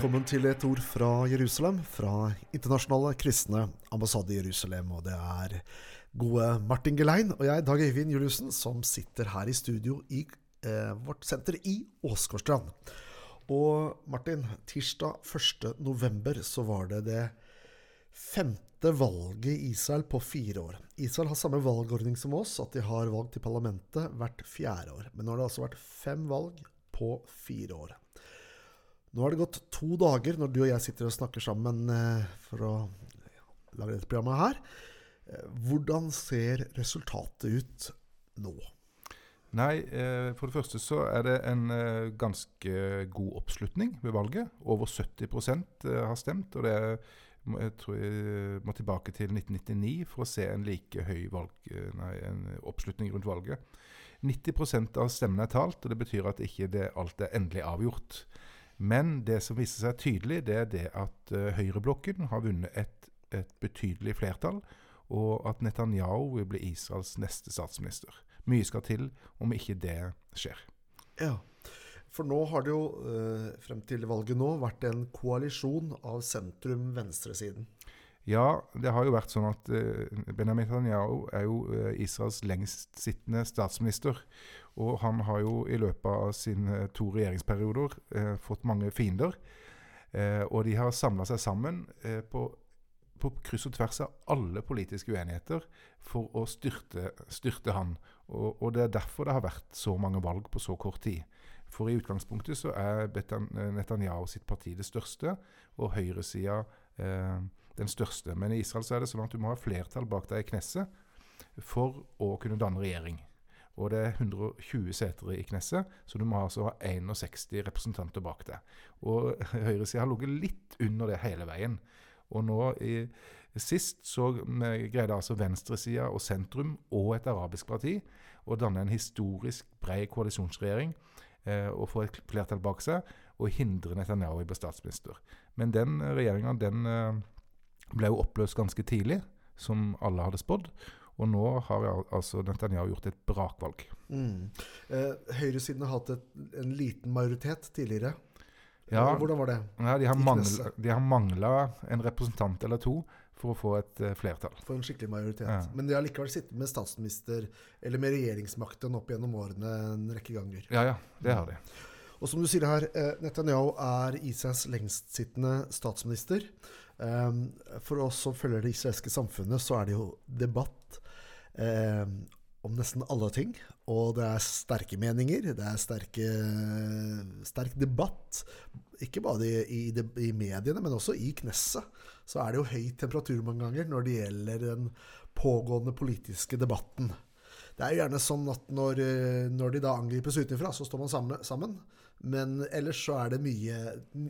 Velkommen til et ord fra Jerusalem, fra Internasjonale kristne ambassade i Jerusalem. Og det er gode Martin Gelein og jeg, Dag Øyvind Juliussen, som sitter her i studio i eh, vårt senter i Åsgårdstrand. Og Martin, tirsdag 1.11. så var det det femte valget i Israel på fire år. Israel har samme valgordning som oss, at de har valg til parlamentet hvert fjerde år. Men nå har det altså vært fem valg på fire år. Nå har det gått to dager når du og jeg sitter og snakker sammen eh, for å lage dette programmet her. Eh, hvordan ser resultatet ut nå? Nei, eh, for det første så er det en ganske god oppslutning ved valget. Over 70% har stemt. og det er jeg tror jeg må tilbake til 1999 for å se en like høy valg, nei, oppslutning rundt valget. 90% av stemmene er talt, og det betyr at ikke det alt er endelig avgjort. Men det som viser seg tydelig, det er det at uh, høyreblokken har vunnet et, et, betydelig flertall, og at Netanyahu vil bli Israels neste statsminister. Mye skal til om ikke det skjer. Ja, for nå har det jo uh, frem til valget nå vært en koalisjon av sentrum-venstresiden. Ja, det har jo vært sånn at uh, Benjamin Netanyahu er jo uh, Israels lengst sittende statsminister. Og han har jo i løpet av sine to regjeringsperioder eh, fått mange fiender. og de har samla seg sammen på, på, kryss og tvers av alle politiske uenigheter for å styrte, styrte han. Og, og, det er derfor det har vært så mange valg på så kort tid. For i utgangspunktet så er Netanyahu sitt parti det største, og høyresida eh, den største. Men i Israel så er det sånn at du må ha flertall bak deg i Knesset for å kunne danne regjering. Og det er 120 seter i Knesset, så du må altså ha 61 representanter bak deg. Og høyresida har ligget litt under det hele veien. Og nå i, sist så greide altså venstresida og sentrum og et arabisk parti å danne en historisk bred koalisjonsregjering eh, og få et flertall bak seg og hindre Netanyahu i å bli statsminister. Men den regjeringa, den eh, ble jo oppløst ganske tidlig, som alle hadde spådd. Og nå har altså Netanyahu gjort et brakvalg. Mm. Eh, høyresiden har hatt et, en liten majoritet tidligere. Ja, Hvordan var det? Ja, de har mangla en representant eller to for å få et uh, flertall. For en skikkelig majoritet. Ja. Men de har likevel sittet med statsminister, eller med regjeringsmakten opp gjennom årene en rekke ganger. Ja, ja, det har de. Og som du sier her, eh, Netanyahu er Israels lengstsittende statsminister. Um, for oss som følger det israelske samfunnet, så er det jo debatt um, om nesten alle ting. Og det er sterke meninger. Det er sterke, sterk debatt. Ikke bare i, i, i, mediene, men også i Knesset. Så er det jo høy temperatur mange ganger når det gjelder den pågående politiske debatten. Det er jo gjerne sånn at når, når de da angripes utenfra, så står man sammen. Men ellers så er det mye,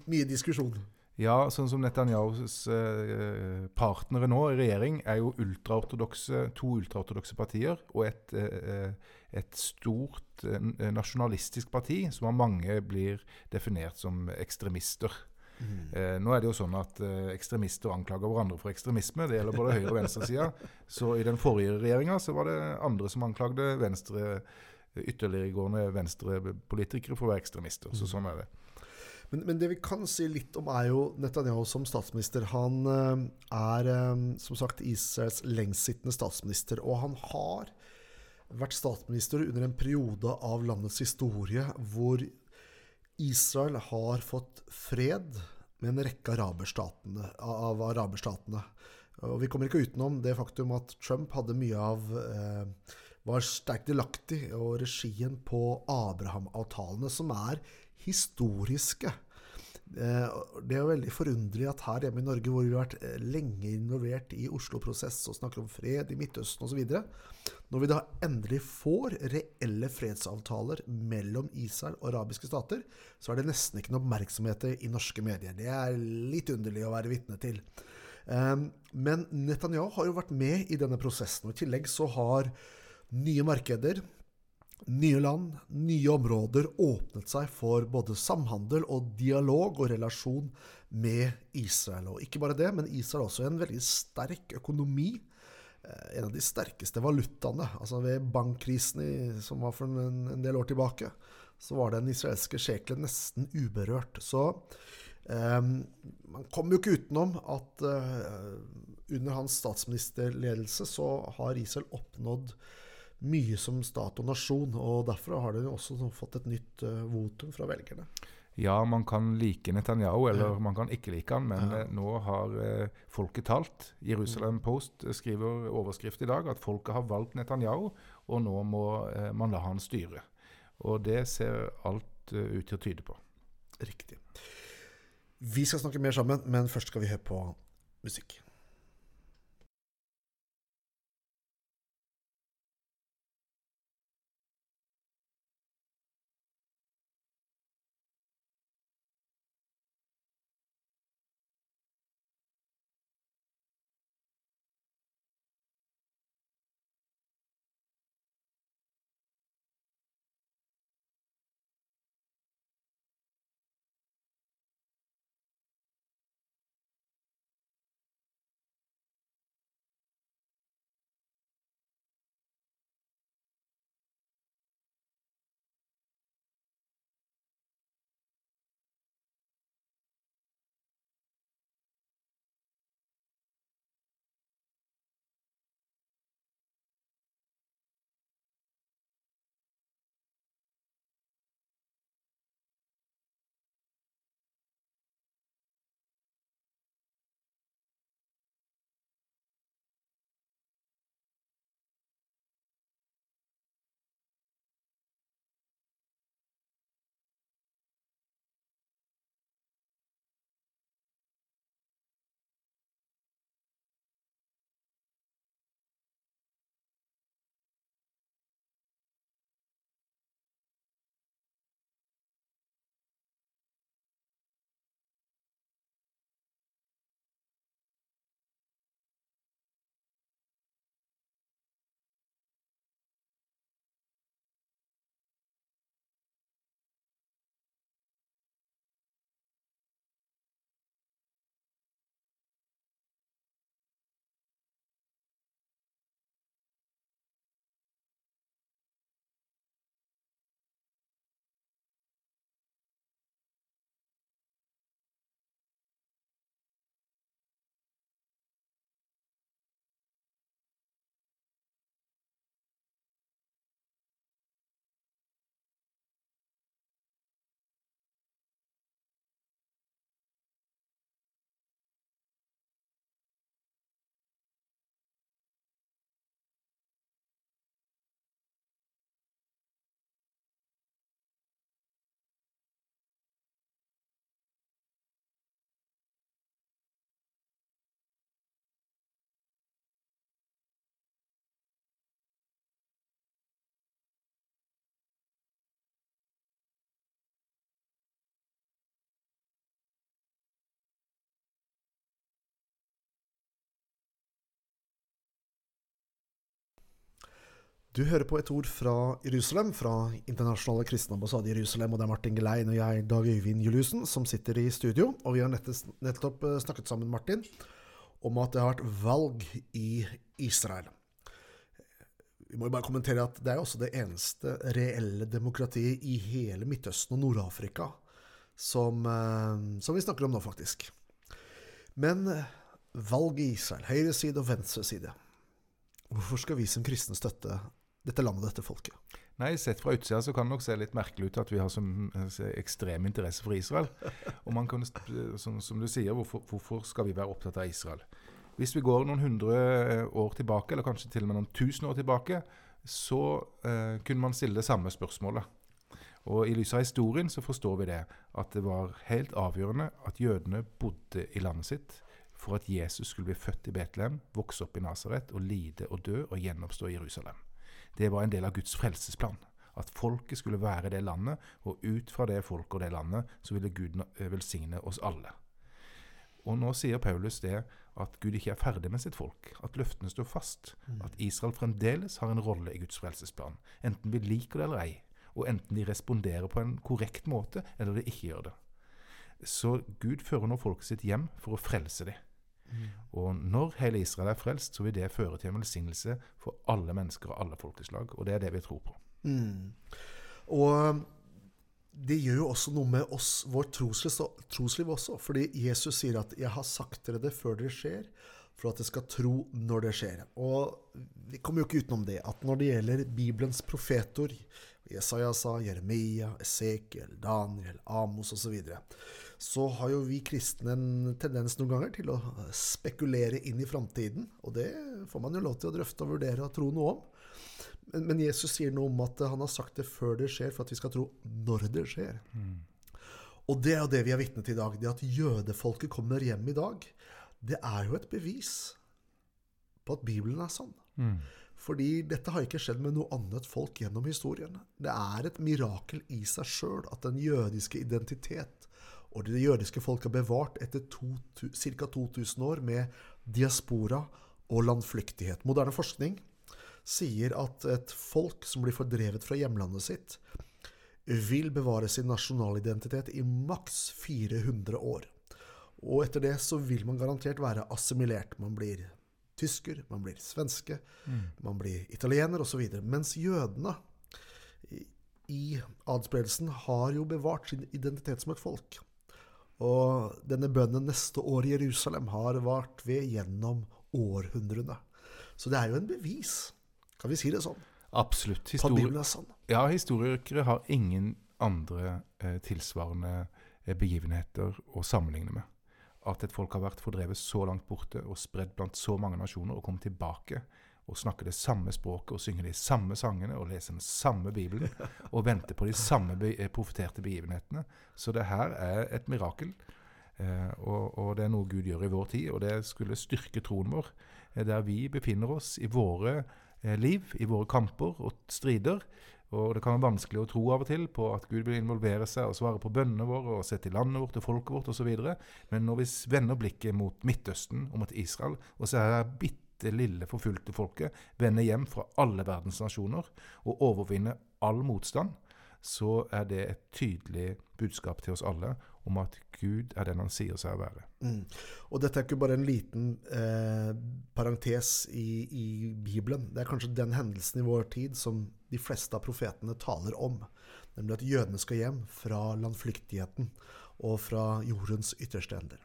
mye diskusjon. Ja, sånn som Netanyahus eh, partnere nå i regjering er jo ultraortodokse, to ultraortodokse partier og et, eh, et stort eh, nasjonalistisk parti som av mange blir definert som ekstremister. Mm. Eh, nå er det jo sånn at eh, ekstremister anklager hverandre for ekstremisme. Det gjelder både høyre- og venstresida. Så i den forrige regjeringa var det andre som anklagde venstre, ytterliggående venstrepolitikere for å være ekstremister. Så mm. sånn er det. Men, men, det vi kan si litt om, er jo Netanyahu som statsminister. Han uh, er um, som sagt Israels lengstsittende statsminister. Og han har vært statsminister under en periode av landets historie hvor Israel har fått fred med en rekke araberstatene, av araberstatene. Og vi kommer ikke utenom det faktum at Trump hadde mye av eh, var sterkt delaktig og regien på Abraham-avtalene, som er historiske. Eh, det er jo veldig forunderlig at her hjemme i Norge, hvor vi har vært eh, lenge involvert i Oslo-prosess og snakker om fred i Midtøsten osv., når vi da endelig får reelle fredsavtaler mellom Israel og arabiske stater, så er det nesten ikke noe oppmerksomhet i norske medier. Det er litt underlig å være vitne til. Eh, men Netanyahu har jo vært med i denne prosessen. og I tillegg så har nye markeder Nye land, nye områder åpnet seg for både samhandel og dialog og relasjon med Israel. Og ikke bare det, men Israel har også en veldig sterk økonomi. Eh, en av de sterkeste valutaene. Altså Ved bankkrisen i, som var for en, en, del år tilbake, så var den israelske sjekelen nesten uberørt. Så Um, man kommer jo ikke utenom at uh, under hans statsministerledelse så har Israel oppnådd mye som stat og nasjon. og Derfor har de også fått et nytt uh, votum fra velgerne. Ja, man kan like Netanyahu, eller ja. man kan ikke like han, men ja. nå har eh, folket talt. Jerusalem mm. Post skriver overskrift i dag at folket har valgt Netanyahu, og nå må eh, man la han styre. Og det ser alt ut til å tyde på. Riktig. Vi skal snakke mer sammen, men først skal vi høre på musikk. Du hører på et ord fra Jerusalem, fra Internasjonale kristne ambassade i Jerusalem. og Det er Martin Gelein og jeg, Dag Øyvind Juliussen, som sitter i studio. Og vi har nettopp eh, snakket sammen, Martin, om at det har vært valg i Israel. Vi må jo bare kommentere at det er også det eneste reelle demokratiet i hele Midtøsten og Nord-Afrika som, eh, som vi snakker om nå, faktisk. Men eh, valg i Israel, Høyre side og venstre side. Hvorfor skal vi som kristne støtte dette landet, dette folket. Nei, Sett fra utsida så kan det nok se litt merkelig ut at vi har så ekstrem interesse for Israel. Og man kan, som, som du sier, hvorfor, hvorfor, skal vi være opptatt av Israel? Hvis vi går noen hundre eh, år tilbake, eller kanskje til og med noen tusen år tilbake, så eh, kunne man stille det samme spørsmålet. Og I lys av historien så forstår vi det, at det var helt avgjørende at jødene bodde i landet sitt for at Jesus skulle bli født i Betlehem, vokse opp i Nasaret og lide og dø og gjenoppstå i Jerusalem. Det var en del av Guds frelsesplan. At folket skulle være det landet, og ut fra det folket og det landet så ville Gud eh, velsigne oss alle. Og nå sier Paulus det at Gud ikke er ferdig med sitt folk, at løftene står fast. Mm. At Israel fremdeles har en rolle i Guds frelsesplan, enten vi liker det eller ei. Og enten de responderer på en korrekt måte, eller de ikke gjør det. Så Gud fører nå folket sitt hjem for å frelse dem. Og når hele Israel er frelst, så vil det føre til en velsignelse for alle mennesker og alle folkeslag. Og det er det vi tror på. Mm. Og det gjør jo også noe med oss, vår trosliv, trosliv også. Fordi Jesus sier at 'jeg har sagt dere det før det skjer', for at dere skal tro når det skjer. Og vi kommer jo ikke utenom det at når det gjelder Bibelens profetor, Jesaja sa, Jeremia, Esekiel, Daniel, Amos osv., så, videre, så har jo vi kristne en tendens noen ganger til å spekulere inn i framtiden. Og det får man jo lov til å drøfte og vurdere og tro noe om. Men, men, Jesus sier noe om at han har sagt det før det skjer, for at vi skal tro når det skjer. Mm. Og det er jo det vi er vitne til i dag. Det at jødefolket kommer hjem i dag, det er jo et bevis på at Bibelen er sann. Mm. Fordi dette har ikke skjedd med noe annet folk gjennom historien. Det er et mirakel i seg sjøl at den jødiske identitet og det jødiske folk har bevart etter ca. 2000 år med diaspora og landflyktighet. Moderne forskning sier at et folk som blir fordrevet fra hjemlandet sitt, vil bevare sin nasjonalidentitet i maks 400 år. Og etter det så vil man garantert være assimilert. Man blir tysker, man blir svenske, mm. man blir italiener osv. Mens jødene i, adspredelsen har jo bevart sin identitet som et folk. Og denne bønnen neste år i Jerusalem har vart ved gjennom århundrene. Så det er jo en bevis kan vi si det sånn? Absolutt. Histori er sånn. Ja, historikere har ingen andre eh, tilsvarende eh, begivenheter å sammenligne med. At et folk har vært fordrevet så langt borte og spredd blant så mange nasjoner, og kommet tilbake og snakke det samme språket og synge de samme sangene og lese den samme Bibelen og vente på de samme eh, profeterte begivenhetene. Så det her er et mirakel. Eh, og, og, det er noe Gud gjør i vår tid, og det skulle styrke troen vår. Eh, der vi befinner oss i våre Eh, liv, i våre kamper og strider. Og det kan være vanskelig å tro av og til på at Gud vil involvere seg og svare på bønnene våre og se til landet vårt og folket vårt osv. Men når vi vender blikket mot Midtøsten og mot Israel, og så er det bitte lille forfulgte folket vender hjem fra alle verdens nasjoner og overvinner all motstand, så er det et tydelig budskap til oss alle om at Gud er den han sier seg å være. Mm. Og dette er ikke bare en liten eh, parentes i, i, Bibelen. Det er kanskje den hendelsen i vår tid som de fleste av profetene taler om. Nemlig at jødene skal hjem fra landflyktigheten og fra jordens ytterste ender.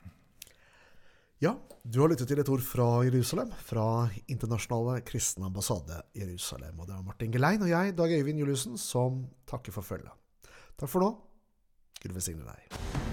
Ja, du har lyttet til et ord fra Jerusalem, fra Internasjonale kristne ambassade Jerusalem. Og det var Martin Gelein og jeg, Dag Øyvind Juliussen, som takker for følget. Takk for nå. Gud velsigne deg.